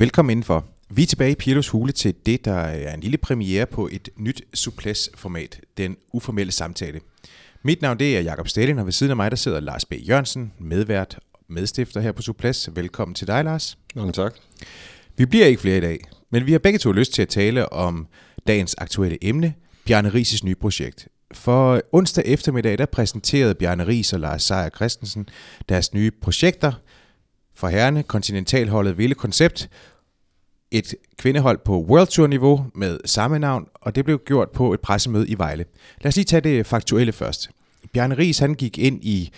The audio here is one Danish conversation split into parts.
Velkommen indenfor. Vi er tilbage i Pirlos Hule til det, der er en lille premiere på et nyt Suples-format, den uformelle samtale. Mit navn det er Jakob Stalin, og ved siden af mig der sidder Lars B. Jørgensen, medvært medstifter her på Suples. Velkommen til dig, Lars. Mange tak. Vi bliver ikke flere i dag, men vi har begge to lyst til at tale om dagens aktuelle emne, Bjarne Rises nye projekt. For onsdag eftermiddag, der præsenterede Bjarne Ries og Lars Seier Christensen deres nye projekter for herrene, kontinentalholdet Ville Koncept, et kvindehold på World Tour niveau med samme navn, og det blev gjort på et pressemøde i Vejle. Lad os lige tage det faktuelle først. Bjarne Ries han gik ind i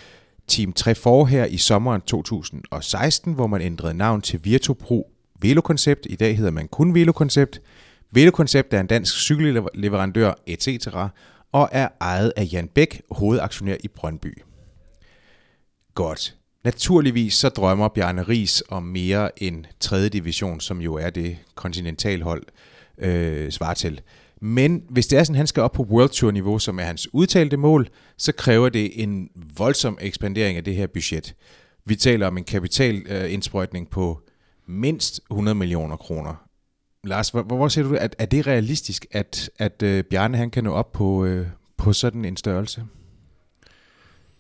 Team 3 for her i sommeren 2016, hvor man ændrede navn til Virtopro Velokoncept. I dag hedder man kun Velokoncept. Velokoncept er en dansk cykelleverandør, etc., og er ejet af Jan Bæk, hovedaktionær i Brøndby. Godt. Naturligvis så drømmer Bjarne Ries om mere end 3. division, som jo er det kontinentalhold øh, svarer til. Men hvis det er sådan, at han skal op på World Tour niveau, som er hans udtalte mål, så kræver det en voldsom ekspandering af det her budget. Vi taler om en kapitalindsprøjtning øh, på mindst 100 millioner kroner. Lars, hvor, hvor ser du, at er det realistisk, at, at øh, Bjarne han kan nå op på, øh, på sådan en størrelse?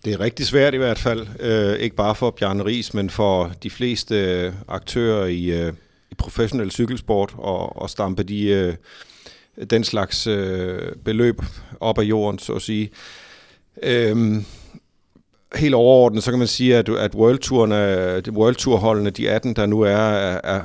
Det er rigtig svært i hvert fald, øh, ikke bare for Bjarne Ries, men for de fleste øh, aktører i, øh, i professionel cykelsport og, og stampe de, øh, den slags øh, beløb op af jorden, så at sige. Øh, helt overordnet, så kan man sige, at, at World, Touren, World Tour holdene, de 18, der nu er, er, er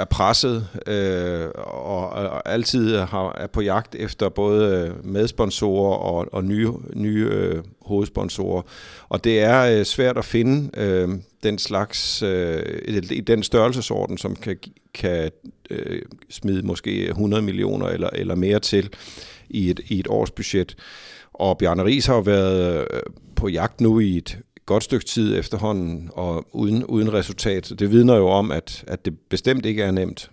er presset øh, og, og altid har, er på jagt efter både øh, medsponsorer og, og nye, nye øh, hovedsponsorer. Og det er øh, svært at finde øh, den slags, øh, i den størrelsesorden, som kan, kan øh, smide måske 100 millioner eller, eller mere til i et, i et års budget. Og Bjarne Ries har jo været øh, på jagt nu i et godt stykke tid efterhånden, og uden, uden resultat. Det vidner jo om, at, at det bestemt ikke er nemt.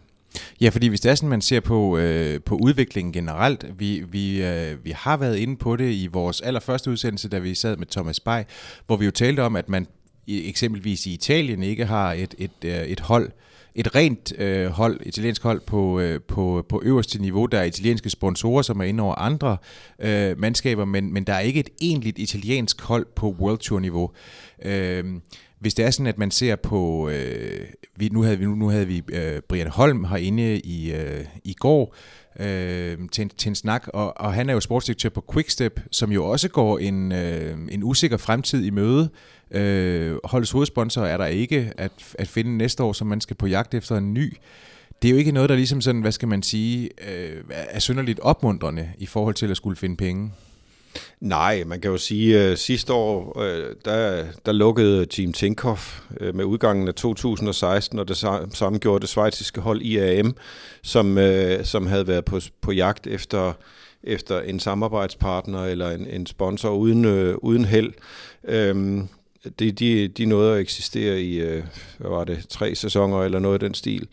Ja, fordi hvis det er sådan, man ser på, øh, på udviklingen generelt, vi, vi, øh, vi har været inde på det i vores allerførste udsendelse, da vi sad med Thomas Bay, hvor vi jo talte om, at man eksempelvis i Italien ikke har et, et, øh, et, øh, et rent øh, hold, italiensk hold på, øh, på, på øverste niveau. Der er italienske sponsorer, som er inde over andre øh, mandskaber, men, men der er ikke et egentligt italiensk hold på World Tour niveau. Øh, hvis det er sådan, at man ser på, øh, vi, nu havde vi, nu havde vi øh, Brian Holm herinde i, øh, i går, øh, til, til en snak, og, og han er jo sportsdirektør på Quickstep, som jo også går en, øh, en usikker fremtid i møde. Øh, holdets hovedsponsor er der ikke at, at finde næste år, som man skal på jagt efter en ny. Det er jo ikke noget, der ligesom sådan, hvad skal man sige, øh, er synderligt opmuntrende i forhold til at skulle finde penge. Nej, man kan jo sige, at sidste år, øh, der, der lukkede Team Tinkoff øh, med udgangen af 2016, og det samme gjorde det svejtiske hold IAM, som, som havde været på, på jagt efter, efter en samarbejdspartner eller en, en sponsor uden, uden held. Øhm, de, de, de nåede at eksistere i, hvad var det, tre sæsoner eller noget af den stil.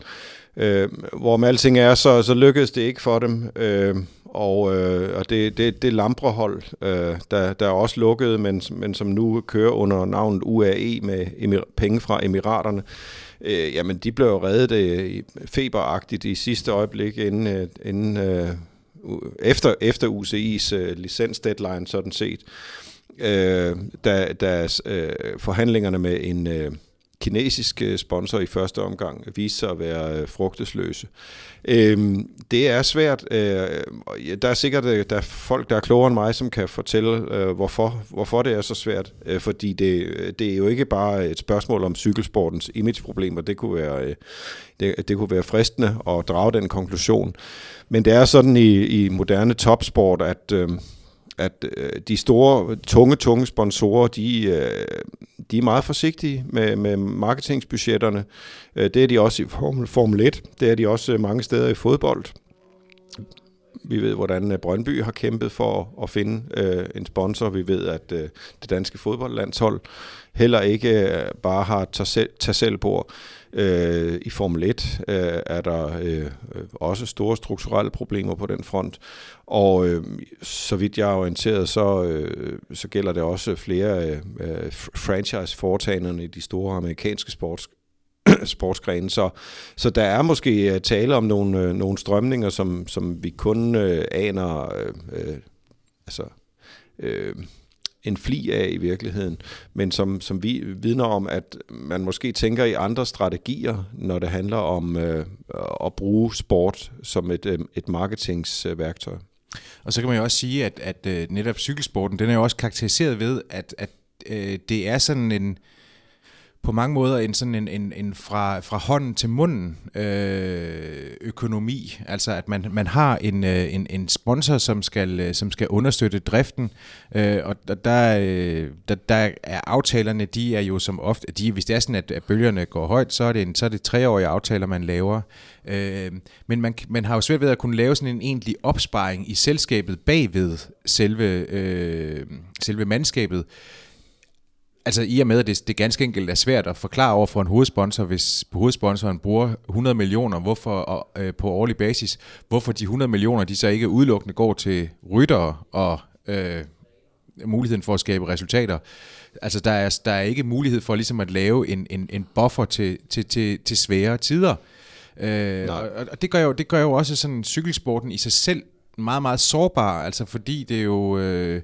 Øh, hvor med alting er, så, så lykkedes det ikke for dem. Øh, og, øh, og det, det, det Lamprehold, øh, der, der er også lukket, men, men som nu kører under navnet UAE med emir, penge fra Emiraterne, øh, jamen de blev jo reddet øh, feberagtigt i sidste øjeblik, inden, øh, inden, øh, efter, efter UCI's øh, licens deadline sådan set, øh, da, da øh, forhandlingerne med en... Øh, kinesiske øh, sponsor i første omgang viste sig at være øh, frugtesløse. Øhm, det er svært. Øh, der er sikkert øh, der er folk, der er klogere end mig, som kan fortælle, øh, hvorfor, hvorfor det er så svært. Øh, fordi det, det er jo ikke bare et spørgsmål om cykelsportens imageproblemer. Det kunne være, øh, det, det kunne være fristende at drage den konklusion. Men det er sådan i, i moderne topsport, at... Øh, at øh, de store, tunge, tunge sponsorer, de, øh, de er meget forsigtige med, med marketingsbudgetterne. Øh, det er de også i Formel, Formel 1, det er de også øh, mange steder i fodbold. Vi ved, hvordan øh, Brøndby har kæmpet for at finde øh, en sponsor. Vi ved, at øh, det danske fodboldlandshold heller ikke øh, bare har tag selv på. Øh, I Formel 1 øh, er der øh, øh, også store strukturelle problemer på den front. Og øh, så vidt jeg er orienteret, så, øh, så gælder det også flere øh, øh franchise-foretagende i de store amerikanske sports sportsgrene. Så, så der er måske øh, tale om nogle, øh, nogle strømninger, som, som vi kun øh, aner øh, øh, altså, øh, en fli af i virkeligheden, men som, som vi vidner om, at man måske tænker i andre strategier, når det handler om øh, at bruge sport som et, øh, et marketingsværktøj. Og så kan man jo også sige, at, at øh, netop cykelsporten, den er jo også karakteriseret ved, at, at øh, det er sådan en på mange måder en sådan en, en, en fra, fra hånden til munden øh, økonomi. Altså at man, man har en, øh, en, en sponsor, som skal, øh, som skal understøtte driften, øh, og der, der, øh, der er aftalerne, de er jo som ofte, de, hvis det er sådan, at, at bølgerne går højt, så er det, en, så er det treårige aftaler, man laver. Øh, men man, man har jo svært ved at kunne lave sådan en egentlig opsparing i selskabet bagved selve, øh, selve mandskabet. Altså i og med, at det, det ganske enkelt er svært at forklare over for en hovedsponsor, hvis hovedsponsoren bruger 100 millioner hvorfor, og, øh, på årlig basis, hvorfor de 100 millioner de så ikke udelukkende går til ryttere og øh, muligheden for at skabe resultater. Altså der er, der er ikke mulighed for ligesom at lave en, en, en buffer til, til, til, til svære tider. Øh, og, og det gør, jo, det gør jo også sådan cykelsporten i sig selv meget, meget sårbar, altså fordi det er jo... Øh,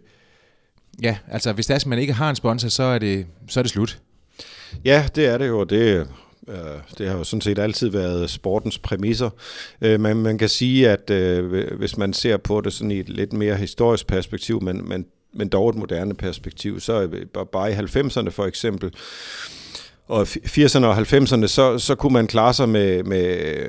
Ja, altså hvis det er, at man ikke har en sponsor, så er det, så er det slut. Ja, det er det jo, det, øh, det har jo sådan set altid været sportens præmisser. Øh, men man kan sige, at øh, hvis man ser på det sådan i et lidt mere historisk perspektiv, men, men, men dog et moderne perspektiv, så bare i 90'erne for eksempel, og 80'erne og 90'erne, så, så kunne man klare sig med, med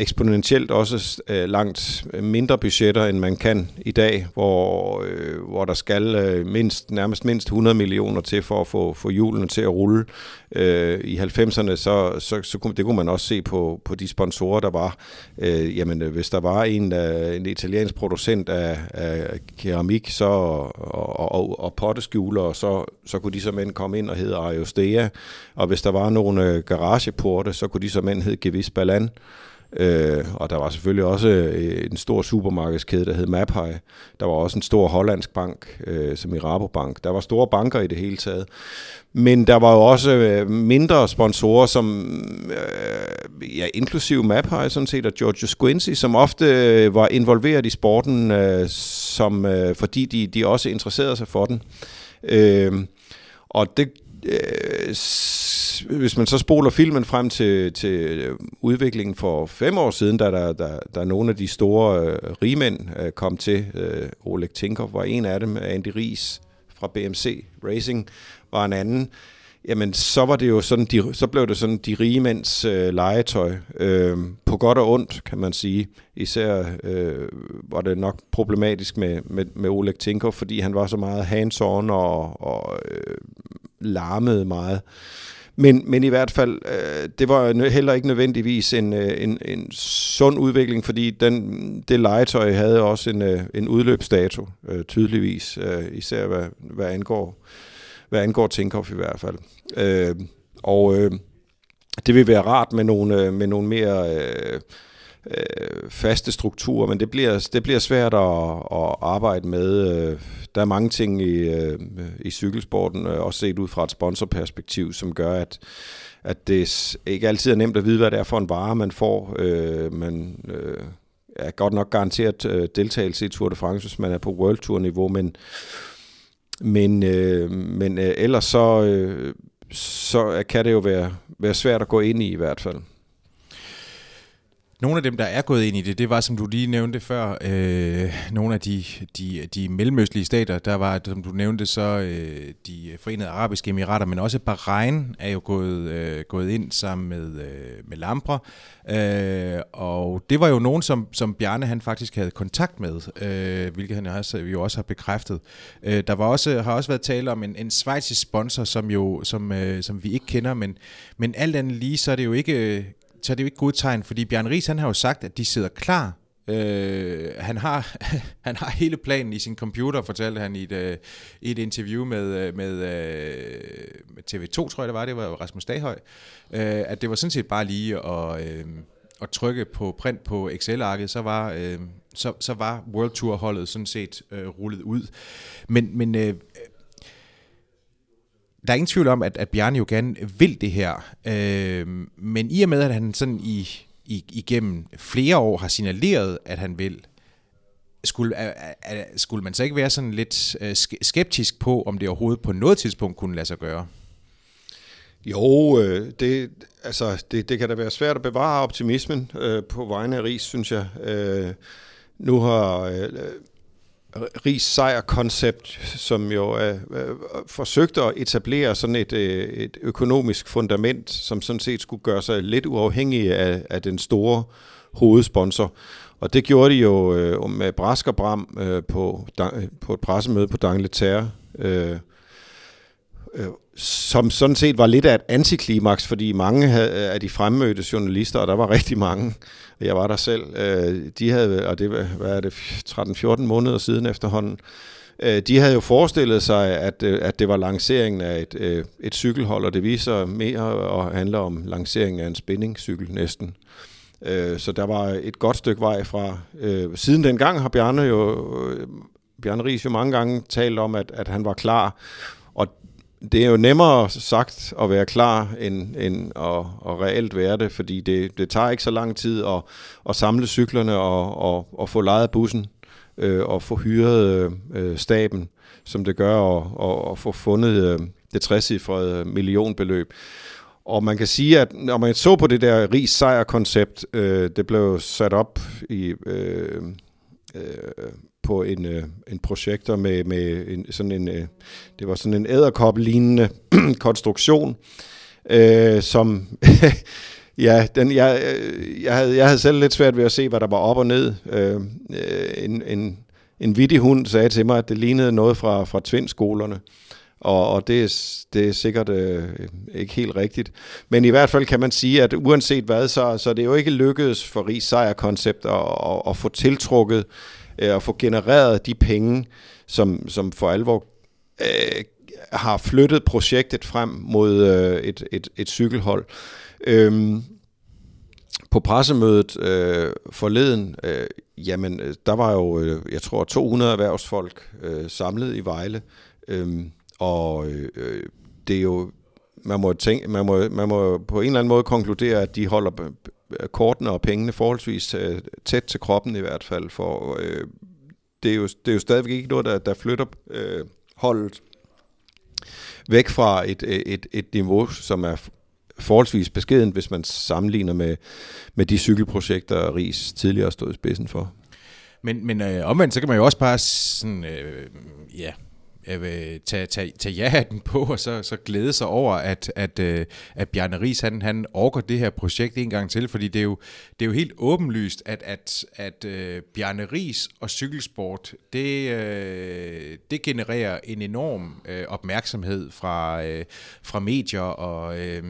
eksponentielt også øh, langt mindre budgetter, end man kan i dag, hvor, øh, hvor der skal øh, mindst, nærmest mindst 100 millioner til for at få, få hjulene til at rulle. Øh, I 90'erne, så, så, så kunne, det kunne man også se på, på de sponsorer, der var. Øh, jamen, øh, hvis der var en, øh, en italiensk producent af, af keramik så, og, og, og, og potteskjuler, så, så kunne de som komme ind og hedde Ariostea, og hvis der var nogle øh, garageporte, så kunne de som end hedde Gevis Balan. Øh, og der var selvfølgelig også øh, en stor supermarkedskæde, der hed Mapai. Der var også en stor hollandsk bank, øh, som i Rabobank. Der var store banker i det hele taget. Men der var jo også øh, mindre sponsorer, som øh, ja, inklusive Mapai sådan set, og George Squincy, som ofte øh, var involveret i sporten, øh, som, øh, fordi de, de også interesserede sig for den. Øh, og det, Øh, hvis man så spoler filmen frem til, til øh, udviklingen for fem år siden, da der, der, der nogle af de store øh, rigmænd øh, kom til, øh, Oleg Tinkov var en af dem, Andy Ries fra BMC Racing var en anden, jamen så var det jo sådan, de, så blev det sådan de rige mænds øh, legetøj. Øh, på godt og ondt, kan man sige. Især øh, var det nok problematisk med, med, med Oleg Tinkov, fordi han var så meget hands-on og, og øh, larmede meget. Men, men i hvert fald, øh, det var heller ikke nødvendigvis en, øh, en, en sund udvikling, fordi den, det legetøj havde også en, øh, en udløbsdato, øh, tydeligvis, øh, især hvad, hvad angår hvad angår Tinkoff i hvert fald. Øh, og øh, det vil være rart med nogle, øh, med nogle mere øh, øh, faste strukturer, men det bliver, det bliver svært at, at arbejde med. Øh, der er mange ting i, øh, i cykelsporten, øh, også set ud fra et sponsorperspektiv, som gør, at, at det ikke altid er nemt at vide, hvad det er for en vare, man får. Øh, man øh, er godt nok garanteret øh, deltagelse i Tour de France, hvis man er på World Tour-niveau, men, men, øh, men øh, ellers så, øh, så kan det jo være, være svært at gå ind i i hvert fald. Nogle af dem, der er gået ind i det, det var, som du lige nævnte før, øh, nogle af de, de, de mellemøstlige stater. Der var, som du nævnte, så øh, de forenede arabiske emirater, men også Bahrain er jo gået, øh, gået ind sammen med, øh, med Lampre. Øh, og det var jo nogen, som, som Bjarne han faktisk havde kontakt med, øh, hvilket han også, jo også har bekræftet. Øh, der var også, har også været tale om en, en svejsisk sponsor, som, jo, som, øh, som vi ikke kender, men, men alt andet lige, så er det jo ikke så er det jo ikke godt tegn, fordi Bjørn Ries, han har jo sagt, at de sidder klar. Øh, han, har, han har hele planen i sin computer, fortalte han i et, øh, i et interview med, øh, med, uh, med TV2, tror jeg det var, det var Rasmus Daghøj, øh, at det var sådan set bare lige at, øh, at trykke på print på Excel-arket, så var, øh, så, så var World Tour-holdet sådan set øh, rullet ud. Men, men øh, der er ingen tvivl om, at, at Bjarne jo gerne vil det her, øh, men i og med, at han sådan i, i, igennem flere år har signaleret, at han vil, skulle, skulle man så ikke være sådan lidt øh, skeptisk på, om det overhovedet på noget tidspunkt kunne lade sig gøre? Jo, øh, det, altså, det, det kan da være svært at bevare optimismen øh, på vegne af Ries, synes jeg. Øh, nu har øh, Ries sejr-koncept, som jo øh, øh, forsøgte at etablere sådan et, øh, et økonomisk fundament, som sådan set skulle gøre sig lidt uafhængig af, af den store hovedsponsor. Og det gjorde de jo øh, med Brask og Bram øh, på, øh, på et pressemøde på Dangleterre. Øh, øh, Øh, som sådan set var lidt af et antiklimaks, fordi mange øh, af de fremmødte journalister, og der var rigtig mange, jeg var der selv, øh, de havde, og det hvad er det, 13-14 måneder siden efterhånden, de havde jo forestillet sig, at, at det var lanceringen af et, et cykelhold, og det viser mere og handler om lanceringen af en spændingscykel næsten. Så der var et godt stykke vej fra. Siden dengang har Bjarne jo Bjarne Ries jo mange gange talt om, at, at han var klar, det er jo nemmere sagt at være klar, end, end at, at reelt være det, fordi det, det tager ikke så lang tid at, at samle cyklerne og, og, og få lejet bussen øh, og få hyret øh, staben, som det gør, og, og, og få fundet øh, det 60 millionbeløb. Og man kan sige, at når man så på det der rig sejr-koncept, øh, det blev sat op i øh, øh, på en, øh, en projekter med, med en, sådan en, øh, det var sådan en æderkop-lignende konstruktion, øh, som, ja, den, jeg, øh, jeg, havde, jeg havde selv lidt svært ved at se, hvad der var op og ned. Øh, øh en, en, en vittig hund sagde til mig, at det lignede noget fra, fra tvindskolerne. Og, og det, er, det er sikkert øh, ikke helt rigtigt. Men i hvert fald kan man sige, at uanset hvad, så, så det er jo ikke lykkedes for Ries Sejr-koncept at, at, at få tiltrukket øh, at få genereret de penge, som, som for alvor øh, har flyttet projektet frem mod øh, et, et, et cykelhold. Øhm, på pressemødet øh, forleden, øh, jamen, øh, der var jo, øh, jeg tror, 200 erhvervsfolk øh, samlet i Vejle, øh, og øh, det er jo, man må, tænke, man, må, man må på en eller anden måde konkludere, at de holder Øh, kortene og pengene forholdsvis øh, tæt til kroppen i hvert fald, for øh, det, er jo, det er jo stadigvæk ikke noget, der, der flytter øh, holdet væk fra et, øh, et, et niveau, som er forholdsvis beskeden, hvis man sammenligner med, med de cykelprojekter, Ries tidligere stod i spidsen for. Men, men øh, omvendt, så kan man jo også bare sådan, øh, ja, Øh, øh, tage, tage, tage ja-hatten på, og så, så glæde sig over, at, at, øh, at Bjarne Ries, han, han orker det her projekt en gang til, fordi det er jo, det er jo helt åbenlyst, at, at, at øh, Bjarne Ries og cykelsport, det, øh, det genererer en enorm øh, opmærksomhed fra, øh, fra medier og, øh,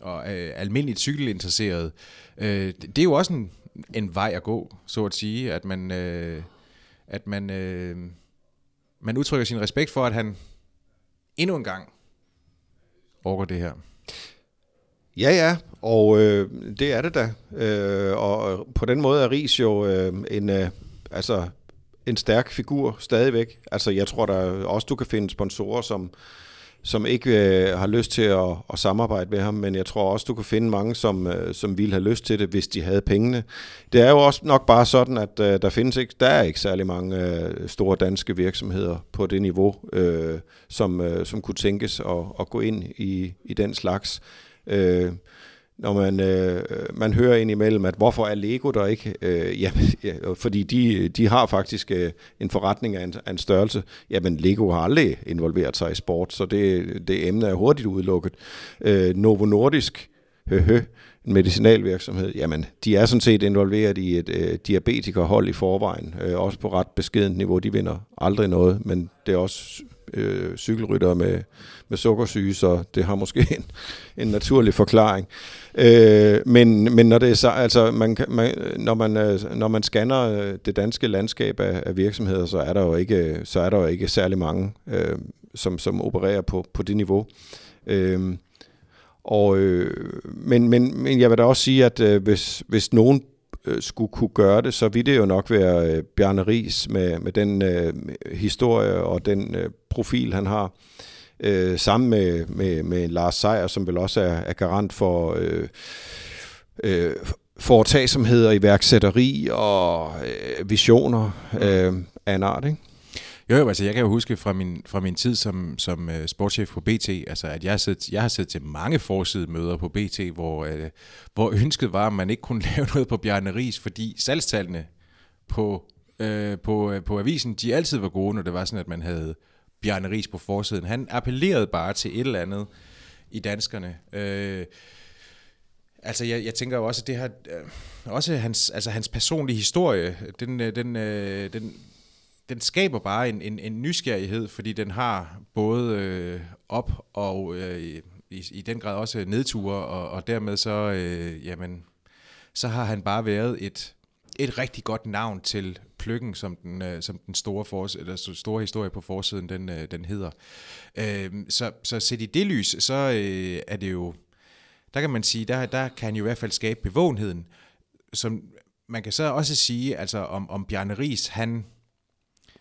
og øh, almindeligt cykelinteresserede. Øh, det er jo også en, en vej at gå, så at sige, at man... Øh, at man øh, man udtrykker sin respekt for, at han endnu en gang overgår det her. Ja, ja, og øh, det er det da. Øh, og på den måde er Ries jo øh, en, øh, altså, en stærk figur stadigvæk. Altså, jeg tror da også, du kan finde sponsorer, som, som ikke øh, har lyst til at, at samarbejde med ham, men jeg tror også, du kan finde mange, som, øh, som ville have lyst til det, hvis de havde pengene. Det er jo også nok bare sådan, at øh, der findes ikke, der er ikke særlig mange øh, store danske virksomheder på det niveau, øh, som, øh, som kunne tænkes at, at gå ind i, i den slags. Øh, når man, øh, man hører ind imellem, at hvorfor er Lego der ikke? Øh, ja, ja, fordi de, de har faktisk øh, en forretning af en, af en størrelse. Jamen, Lego har aldrig involveret sig i sport, så det, det emne er hurtigt udelukket. Øh, Novo Nordisk, høhø, en medicinalvirksomhed, jamen, de er sådan set involveret i et øh, diabetikerhold i forvejen, øh, også på ret beskedent niveau. De vinder aldrig noget, men det er også øh, cykelryttere med, med sukkersyge, så det har måske en, en naturlig forklaring. Øh, men, men når det er så, altså man, man, når man øh, når man scanner øh, det danske landskab af, af virksomheder, så er der jo ikke så er der jo ikke særlig mange øh, som som opererer på på det niveau. Øh, og, øh, men, men, men jeg vil da også sige, at øh, hvis, hvis nogen øh, skulle kunne gøre det, så ville det jo nok være øh, Bjarne Ries med, med den øh, historie og den øh, profil, han har. øh, sammen med, med, med Lars Seier, som vel også er, er garant for øh, øh, foretagsomheder, iværksætteri og øh, visioner øh, af en art, ikke? Jo, jo, altså jeg kan jo huske fra min, fra min tid som, som uh, sportschef på BT, altså at jeg har, siddet, jeg har siddet til mange møder på BT, hvor, uh, hvor ønsket var, at man ikke kunne lave noget på Bjarne Ries, fordi salgstallene på, uh, på, uh, på avisen, de altid var gode, når det var sådan, at man havde Bjarne Ries på forsiden. Han appellerede bare til et eller andet i danskerne. Uh, Altså, jeg, jeg tænker jo også, at det her, øh, også hans, altså hans personlige historie, den, den, øh, den, den skaber bare en, en, en nysgerrighed, fordi den har både øh, op og øh, i, i den grad også nedture, og, og dermed så, øh, jamen, så har han bare været et, et rigtig godt navn til Pløkken, som den, øh, som den store, fors, eller store historie på forsiden, den, øh, den hedder. Øh, så, så set i det lys, så øh, er det jo, der kan man sige, der, der kan han jo i hvert fald skabe bevågenheden, som man kan så også sige, altså om, om Bjarne Ries, han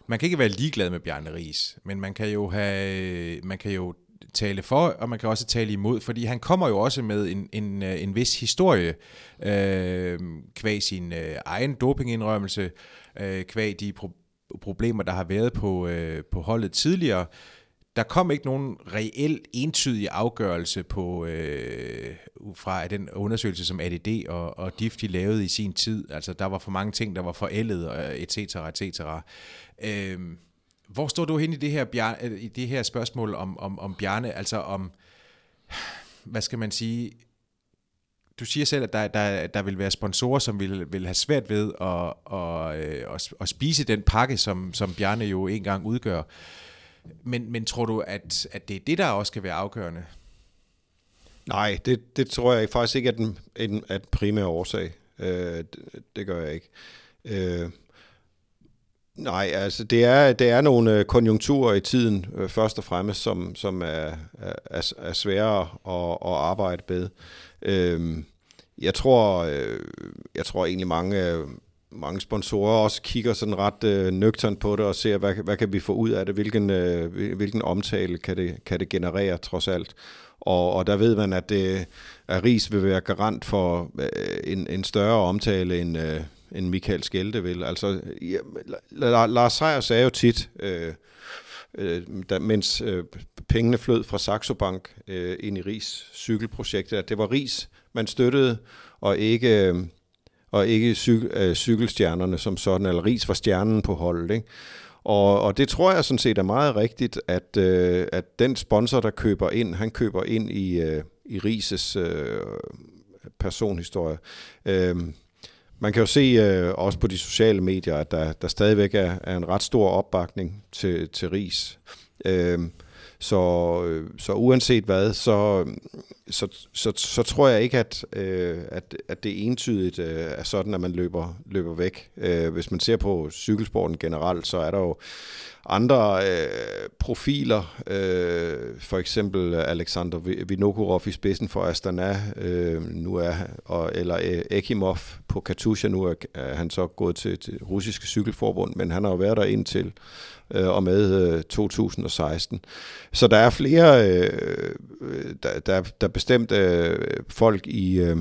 man kan ikke være ligeglad med Bjarne Ries, men man kan jo have, man kan jo tale for, og man kan også tale imod, fordi han kommer jo også med en, en, øh, en vis historie, øh, kvæg sin øh, egen dopingindrømmelse, øh, kvæg de pro- problemer, der har været på, øh, på holdet tidligere, der kom ikke nogen reel entydig afgørelse på øh, fra den undersøgelse, som ADD og, og DIF de lavede i sin tid. Altså, der var for mange ting, der var forældet, et cetera, et cetera. Øh, hvor står du hen i det her, Bjarne, øh, i det her spørgsmål om, om, om Bjarne? Altså om, hvad skal man sige, du siger selv, at der, der, der vil være sponsorer, som vil, vil have svært ved at, at, øh, at, at spise den pakke, som, som Bjarne jo engang udgør. Men, men tror du, at, at det er det, der også kan være afgørende? Nej, det, det tror jeg faktisk ikke er den, en, er den primære årsag. Øh, det, det gør jeg ikke. Øh, nej, altså det er, det er nogle øh, konjunkturer i tiden, øh, først og fremmest, som, som er, er, er svære at, at arbejde med. Øh, jeg tror, øh, jeg tror egentlig mange øh, mange sponsorer også kigger sådan ret øh, nøgternt på det og ser, hvad, hvad kan vi få ud af det, hvilken, øh, hvilken omtale kan det, kan det generere trods alt. Og, og der ved man, at, det, at Ries vil være garant for øh, en, en større omtale end, øh, end Michael Skelte vil. Altså, ja, Lars Seier sagde jo tit, øh, øh, da, mens øh, pengene flød fra Saxo Bank øh, ind i Ries cykelprojektet, at det var Ries, man støttede, og ikke... Øh, og ikke cykel, øh, cykelstjernerne som sådan, eller ris var stjernen på holdet. Ikke? Og, og det tror jeg sådan set er meget rigtigt, at, øh, at den sponsor, der køber ind, han køber ind i, øh, i Rises øh, personhistorie. Øh, man kan jo se øh, også på de sociale medier, at der, der stadigvæk er, er en ret stor opbakning til, til Ries. Øh, så, øh, så uanset hvad, så, så, så, så tror jeg ikke, at, øh, at, at det entydigt øh, er sådan, at man løber, løber væk. Øh, hvis man ser på cykelsporten generelt, så er der jo andre øh, profiler, øh, for eksempel Alexander Vinokurov i spidsen for Astana, øh, nu er, og, eller øh, Ekimov på Katusha, nu er, er han så gået til, til russiske cykelforbund, men han har jo været der indtil øh, og med øh, 2016. Så der er flere, øh, øh, der, der, der er bestemt øh, folk i, øh,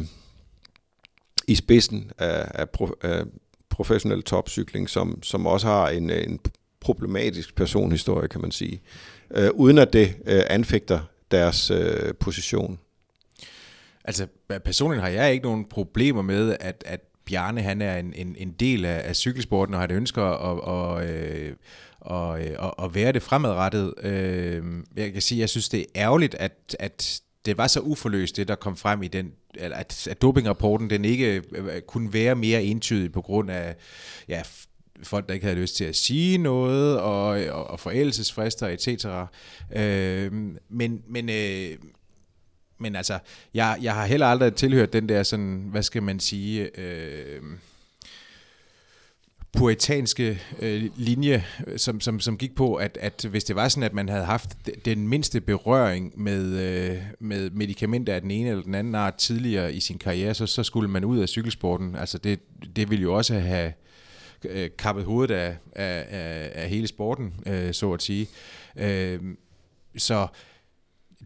i spidsen af, af, pro, af professionel topcykling, som, som også har en, en problematisk personhistorie, kan man sige, øh, uden at det øh, anfægter deres øh, position. Altså personligt har jeg ikke nogen problemer med, at, at Bjarne han er en, en, en del af, af cykelsporten, og han ønsker at, og, at, øh, og, øh, og, og være det fremadrettet. Øh, jeg kan sige, jeg synes, det er ærgerligt, at, at det var så uforløst, det der kom frem i den, at, at dopingrapporten, den ikke øh, øh, kunne være mere entydig på grund af ja, folk, der ikke havde lyst til at sige noget, og, og, og forældelsesfrister, etc. Øh, men, men, øh, men altså, jeg, jeg har heller aldrig tilhørt den der sådan, hvad skal man sige... Øh, puritanske øh, linje, øh, som, som, som gik på, at, at hvis det var sådan, at man havde haft den mindste berøring med, øh, med medicamenter af den ene eller den anden art tidligere i sin karriere, så, så skulle man ud af cykelsporten. Altså det, det ville jo også have øh, kappet hovedet af, af, af, af hele sporten, øh, så at sige. Øh, så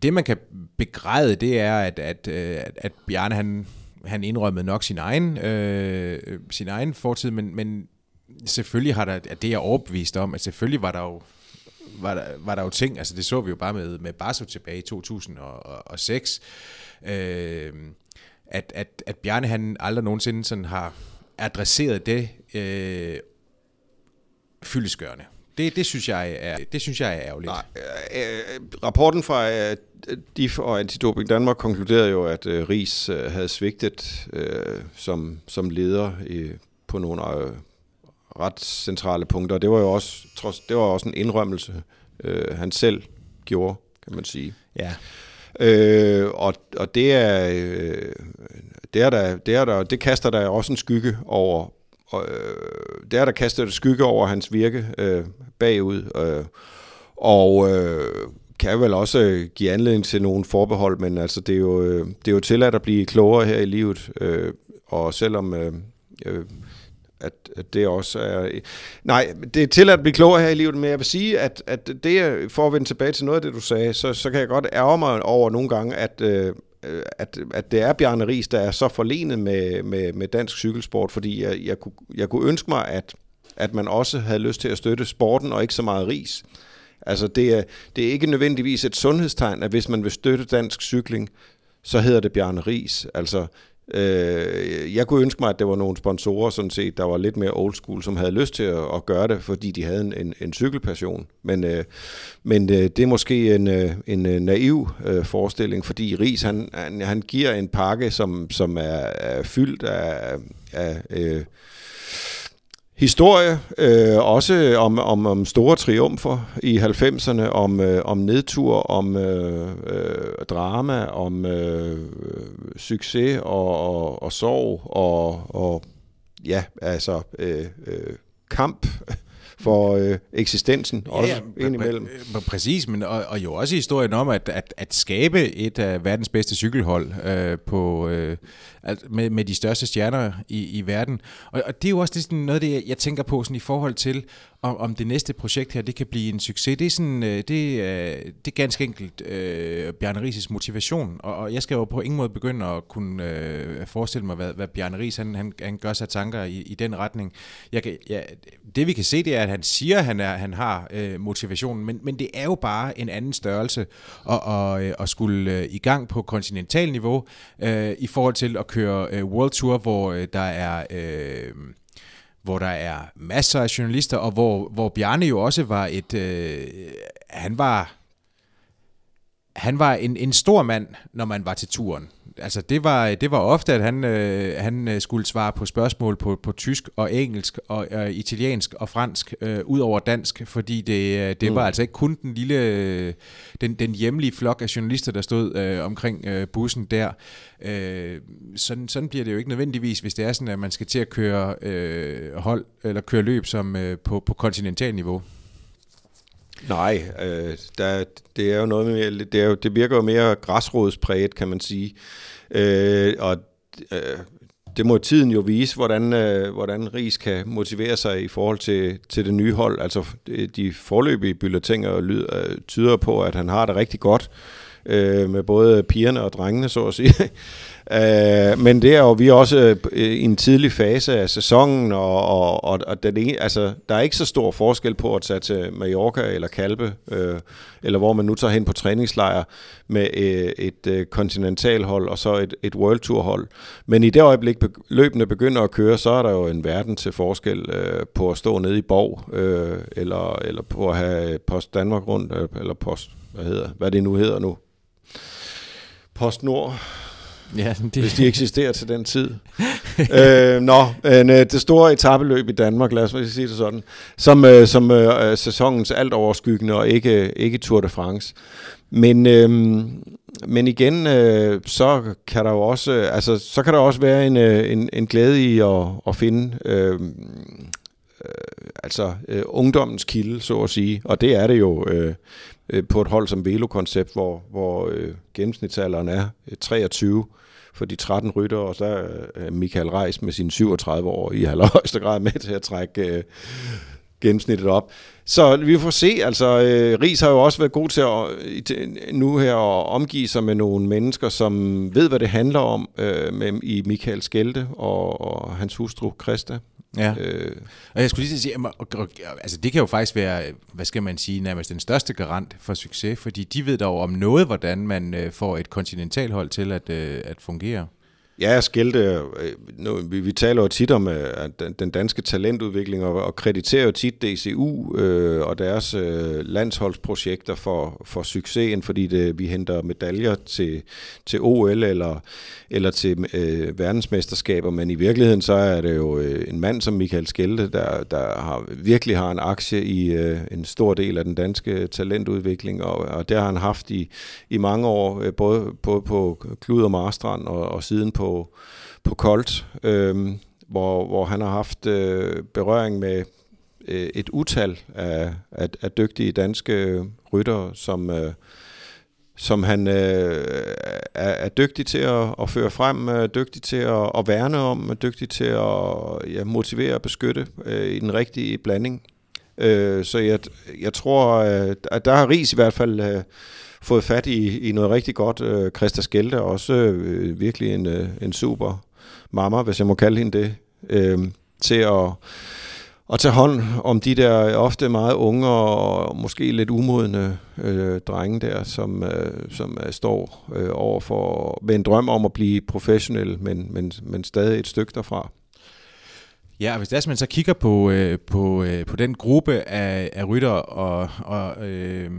det man kan begræde, det er, at, at, at, at Bjarne han, han indrømmede nok sin egen, øh, sin egen fortid, men, men selvfølgelig har der, at det er overbevist om, at selvfølgelig var der jo var der, var der jo ting, altså det så vi jo bare med, med Barso tilbage i 2006, øh, at, at, at Bjarne han aldrig nogensinde sådan har adresseret det øh, fyldesgørende. Det, det, synes jeg er, det synes jeg er ærgerligt. Nej, øh, øh rapporten fra øh, DIF og Antidoping Danmark konkluderede jo, at øh, Ries øh, havde svigtet øh, som, som leder øh, på nogle øh, ret centrale punkter. Det var jo også, trods, det var også en indrømmelse, øh, han selv gjorde, kan man sige. Ja. Øh, og, og det er, øh, det er der, det er der, det kaster der også en skygge over, og, øh, det er der kaster et skygge over hans virke øh, bagud, øh, og øh, kan vel også give anledning til nogle forbehold, men altså det er jo, øh, det er jo tilladt at blive klogere her i livet, øh, og selvom øh, øh, at, at det også er... Nej, det er til at blive klogere her i livet, men jeg vil sige, at, at det, for at vende tilbage til noget af det, du sagde, så, så kan jeg godt ærge mig over nogle gange, at, øh, at, at det er Bjarne Ries, der er så forlenet med, med, med dansk cykelsport, fordi jeg, jeg, kunne, jeg kunne ønske mig, at, at man også havde lyst til at støtte sporten, og ikke så meget Ries. Altså, det er, det er ikke nødvendigvis et sundhedstegn, at hvis man vil støtte dansk cykling, så hedder det Bjarne Ries. Altså, Øh, jeg kunne ønske mig, at der var nogle sponsorer, sådan set, der var lidt mere old school, som havde lyst til at, at gøre det, fordi de havde en, en, en cykelpassion. Men, øh, men øh, det er måske en, øh, en øh, naiv øh, forestilling, fordi Ries, han, han, han giver en pakke, som, som er, er fyldt af, af øh, historie, øh, også om, om, om store triumfer i 90'erne, om, øh, om nedtur, om øh, øh, drama, om øh, succes og, og, og sorg og, og ja, altså øh, øh, kamp for øh, eksistensen ja, også ja, indimellem. Præcis, men og, og jo også historien om at, at, at skabe et af verdens bedste cykelhold øh, på, øh, med, med de største stjerner i, i verden. Og, og det er jo også sådan noget det, jeg tænker på sådan i forhold til, om, om det næste projekt her, det kan blive en succes. Det er, sådan, øh, det det, det er ganske enkelt øh, Bjarne Rises motivation, og, og jeg skal jo på ingen måde begynde at kunne øh, forestille mig, hvad, hvad Bjarne Ries han, han, han gør sig tanker i, i den retning. Jeg kan, ja, det vi kan se, det er, at han siger, at han, er, han har øh, motivationen, men, men det er jo bare en anden størrelse at, og, øh, at skulle øh, i gang på kontinental niveau øh, i forhold til at køre øh, World Tour, hvor øh, der er... Øh, hvor der er masser af journalister, og hvor, hvor Bjarne jo også var et... Øh, han var han var en, en stor mand, når man var til turen altså det var, det var ofte, at han, øh, han øh, skulle svare på spørgsmål på, på tysk og engelsk og øh, italiensk og fransk, øh, ud over dansk, fordi det, øh, det mm. var altså ikke kun den lille, den, den hjemlige flok af journalister, der stod øh, omkring øh, bussen der. Øh, sådan, sådan bliver det jo ikke nødvendigvis, hvis det er sådan, at man skal til at køre øh, hold eller køre løb som øh, på, på kontinental niveau. Nej, øh, der, det er jo noget med, det, er jo, det virker jo mere græsrodspræget, kan man sige. Øh, og øh, det må tiden jo vise, hvordan, øh, hvordan Ries kan motivere sig i forhold til, til det nye hold. Altså de forløbige bylletinger lyder, øh, tyder på, at han har det rigtig godt øh, med både pigerne og drengene, så at sige. Øh, men det er jo vi er også øh, i en tidlig fase af sæsonen, og, og, og, og den, altså, der er ikke så stor forskel på at tage til Mallorca eller Kalpe, øh, eller hvor man nu tager hen på træningslejr med øh, et uh, kontinentalhold og så et, et World Tour hold. Men i det øjeblik løbende begynder at køre, så er der jo en verden til forskel øh, på at stå nede i Borg, øh, eller, eller på at have øh, Post Danmark rundt, øh, eller Post, hvad, hedder, hvad det nu hedder nu. Post Nord Ja, det... Hvis de eksisterer til den tid. øh, nå, en, øh, det store etabeløb i Danmark, lad os sige det sådan, som, øh, som øh, sæsonens alt overskyggende og ikke, ikke Tour de France. Men, øh, men igen, øh, så kan der jo også, altså, så kan der også være en, øh, en, en glæde i at, at finde øh, øh, altså øh, ungdommens kilde, så at sige. Og det er det jo øh, øh, på et hold som Velo-koncept, hvor, hvor øh, gennemsnitsalderen er øh, 23 for de 13 rytter, og så er øh, Michael Reis med sine 37 år i allerhøjeste grad med til at trække, øh, gennemsnittet op. Så vi får se, altså øh, Ries har jo også været god til at, nu her at omgive sig med nogle mennesker, som ved, hvad det handler om øh, med, i Michael Skelte og, og hans hustru Christa. Ja. Øh. Og jeg skulle lige sige, altså det kan jo faktisk være, hvad skal man sige, nærmest den største garant for succes, fordi de ved dog om noget, hvordan man øh, får et kontinentalhold til at, øh, at fungere. Ja, Skilte, øh, nu, vi, vi taler jo tit om øh, at den danske talentudvikling, og, og krediterer jo tit DCU øh, og deres øh, landsholdsprojekter for, for succesen, fordi det, vi henter medaljer til, til OL eller, eller til øh, verdensmesterskaber, men i virkeligheden så er det jo øh, en mand som Michael Skelte, der, der har, virkelig har en aktie i øh, en stor del af den danske talentudvikling, og, og det har han haft i, i mange år, øh, både, både på Klud og Marstrand og, og siden på på, på Colt, øh, hvor, hvor han har haft øh, berøring med øh, et utal af, af, af dygtige danske ryttere, som, øh, som han øh, er, er dygtig til at, at føre frem, øh, dygtig til at, at værne om, er dygtig til at ja, motivere og beskytte øh, i den rigtige blanding. Øh, så jeg, jeg tror, øh, at der har Ries i hvert fald øh, fået fat i, i noget rigtig godt. Øh, Christa Skelte er også øh, virkelig en, øh, en super mamma, hvis jeg må kalde hende det, øh, til at, at tage hånd om de der ofte meget unge og måske lidt umodne øh, drenge der, som, øh, som øh, står øh, over for med en drøm om at blive professionel, men, men, men stadig et stykke derfra. Ja, og hvis det er, man så kigger på, øh, på, øh, på den gruppe af, af rytter og, og øh,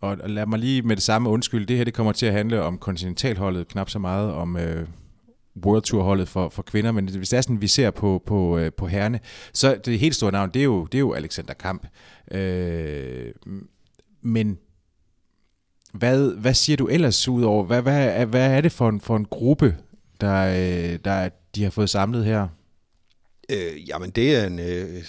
og lad mig lige med det samme undskylde, det her det kommer til at handle om kontinentalholdet, knap så meget om øh, World Tour holdet for, for kvinder, men hvis det er sådan, vi ser på, på, øh, på herrene, så det helt store navn, det er jo, det er jo Alexander Kamp. Øh, men hvad, hvad siger du ellers ud over, hvad, hvad, er, hvad er det for en, for en gruppe, der, øh, der de har fået samlet her? Øh, jamen det er en, øh,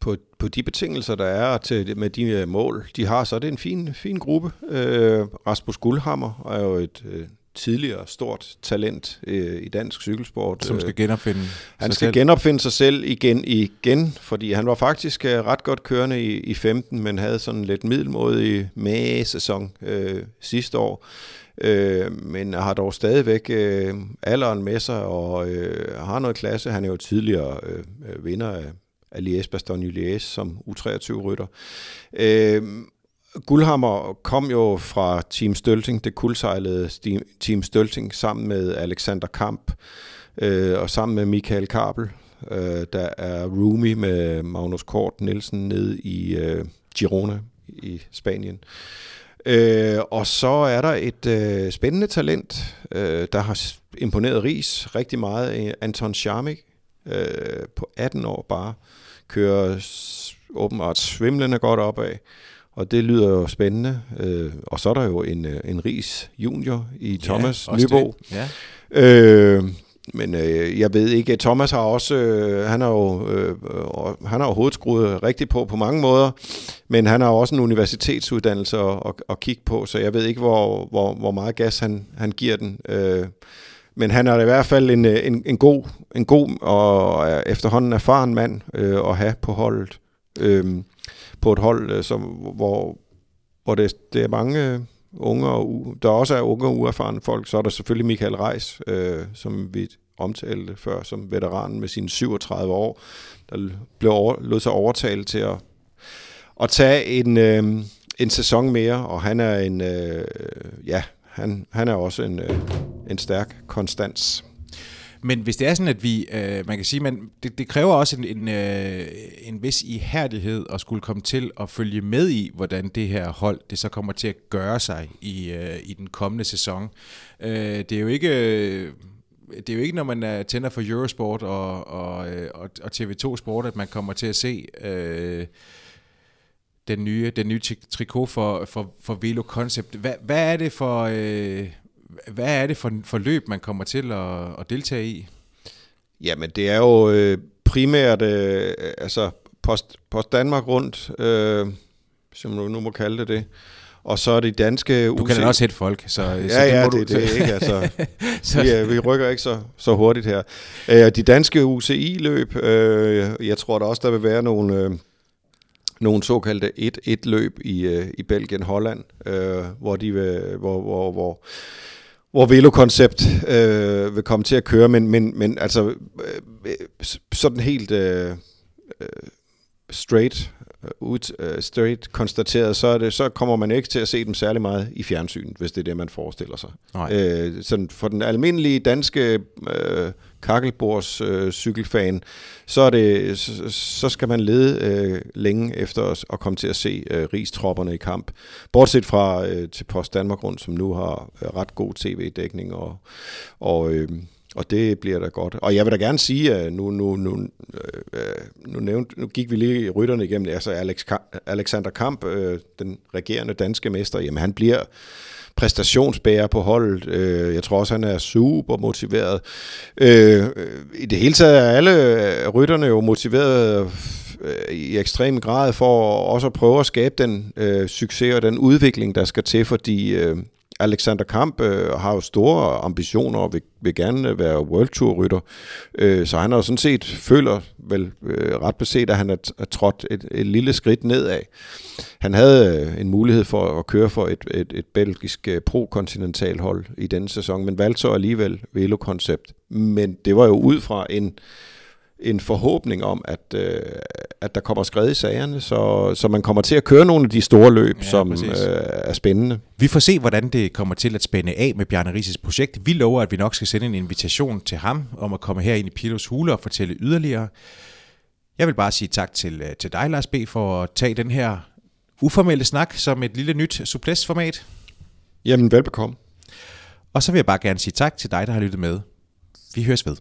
på, på de betingelser, der er til, med de øh, mål, de har, så er det en fin, fin gruppe. Øh, Rasmus Guldhammer er jo et øh, tidligere stort talent øh, i dansk cykelsport. Som skal genopfinde Han skal selv. genopfinde sig selv igen igen, fordi han var faktisk øh, ret godt kørende i, i 15, men havde sådan lidt middelmodig med-sæson øh, sidste år. Øh, men har dog stadigvæk øh, alderen med sig og øh, har noget klasse. Han er jo tidligere øh, vinder af af Liège Bastogne Liège som U23-rytter. Øh, Guldhammer kom jo fra Team Stølting, det kuldsejlede Team Stølting, sammen med Alexander Kamp øh, og sammen med Michael Kabel, øh, der er roomie med Magnus Kort Nielsen nede i øh, Girona i Spanien. Øh, og så er der et øh, spændende talent, øh, der har imponeret Ries rigtig meget, Anton Charmik, øh, på 18 år bare, kører åbenbart svimlende godt opad, og det lyder jo spændende. Øh, og så er der jo en, øh, en Ries junior i Thomas ja, Nybo. Ja. Øh, men øh, jeg ved ikke, Thomas har også, øh, han har jo øh, han har jo hovedskruet rigtigt på på mange måder, men han har også en universitetsuddannelse at, at, at kigge på, så jeg ved ikke, hvor, hvor, hvor meget gas han, han giver den. Øh, men han er i hvert fald en, øh, en, en, god, en god og øh, efterhånden erfaren mand øh, at have på holdet. Øh, på et hold, øh, som, hvor, hvor det, det er mange unge, og der også er unge og uerfarne folk. Så er der selvfølgelig Michael Reis, øh, som vi omtalte før som veteran med sine 37 år, der blev over, lod sig overtale til at, at tage en, øh, en sæson mere, og han er en, øh, ja, han, han er også en, øh, en stærk konstans. Men hvis det er sådan, at vi, øh, man kan sige, man, det, det kræver også en, en, øh, en vis ihærdighed at skulle komme til at følge med i, hvordan det her hold, det så kommer til at gøre sig i, øh, i den kommende sæson. Øh, det er jo ikke... Øh, det er jo ikke, når man øh, tænder for Eurosport og, og, øh, og, og TV2 Sport, at man kommer til at se øh, den nye, den nye trikot for, for, for Velo Concept. Hvad, hvad er det for... Øh, hvad er det for, for løb, man kommer til at, at deltage i? Jamen, det er jo øh, primært øh, altså Post, Post Danmark rundt, øh, som du nu må kalde det det. Og så er det danske... Du kan også hætte folk, så, ja, så det ja, må det, du... det, ikke, altså. så. Vi, vi rykker ikke så, så hurtigt her. Øh, de danske UCI-løb, øh, jeg tror der også, der vil være nogle... Øh, nogle såkaldte 1-1-løb i, øh, i Belgien-Holland, øh, hvor, de vil, hvor, hvor, hvor, hvor Velo-koncept øh, vil komme til at køre, men, men, men altså øh, øh sådan helt øh, øh, straight ud, uh, straight konstateret, så, er det, så kommer man ikke til at se dem særlig meget i fjernsyn, hvis det er det, man forestiller sig. Nej. Uh, sådan for den almindelige danske uh, kakkelbords uh, cykelfan, så, er det, så, så skal man lede uh, længe efter os at komme til at se uh, rigstropperne i kamp. Bortset fra uh, til Post Danmark rundt, som nu har uh, ret god tv-dækning og, og uh, og det bliver da godt. Og jeg vil da gerne sige, at nu, nu, nu, øh, øh nu, nævnt, nu gik vi lige rytterne igennem, altså Alex, Alexander Kamp, øh, den regerende danske mester, jamen han bliver præstationsbærer på holdet. Øh, jeg tror også, han er super motiveret. Øh, øh, I det hele taget er alle øh, rytterne jo motiveret i ekstrem grad for også at prøve at skabe den øh, succes og den udvikling, der skal til, fordi øh, Alexander Kamp øh, har jo store ambitioner og vil, vil gerne øh, være World Tour rytter, øh, så han har jo sådan set føler vel øh, ret beset, at han er, er trådt et, et lille skridt nedad. Han havde øh, en mulighed for at køre for et, et, et belgisk øh, pro-kontinental hold i denne sæson, men valgte så alligevel Velo-koncept. Men det var jo ud fra en en forhåbning om, at, øh, at der kommer skred i sagerne, så, så man kommer til at køre nogle af de store løb, ja, som øh, er spændende. Vi får se, hvordan det kommer til at spænde af med Bjarne Rises projekt. Vi lover, at vi nok skal sende en invitation til ham om at komme her ind i Pilos Hule og fortælle yderligere. Jeg vil bare sige tak til, øh, til dig, Lars B., for at tage den her uformelle snak som et lille nyt supplesformat. Jamen, velbekomme. Og så vil jeg bare gerne sige tak til dig, der har lyttet med. Vi høres ved.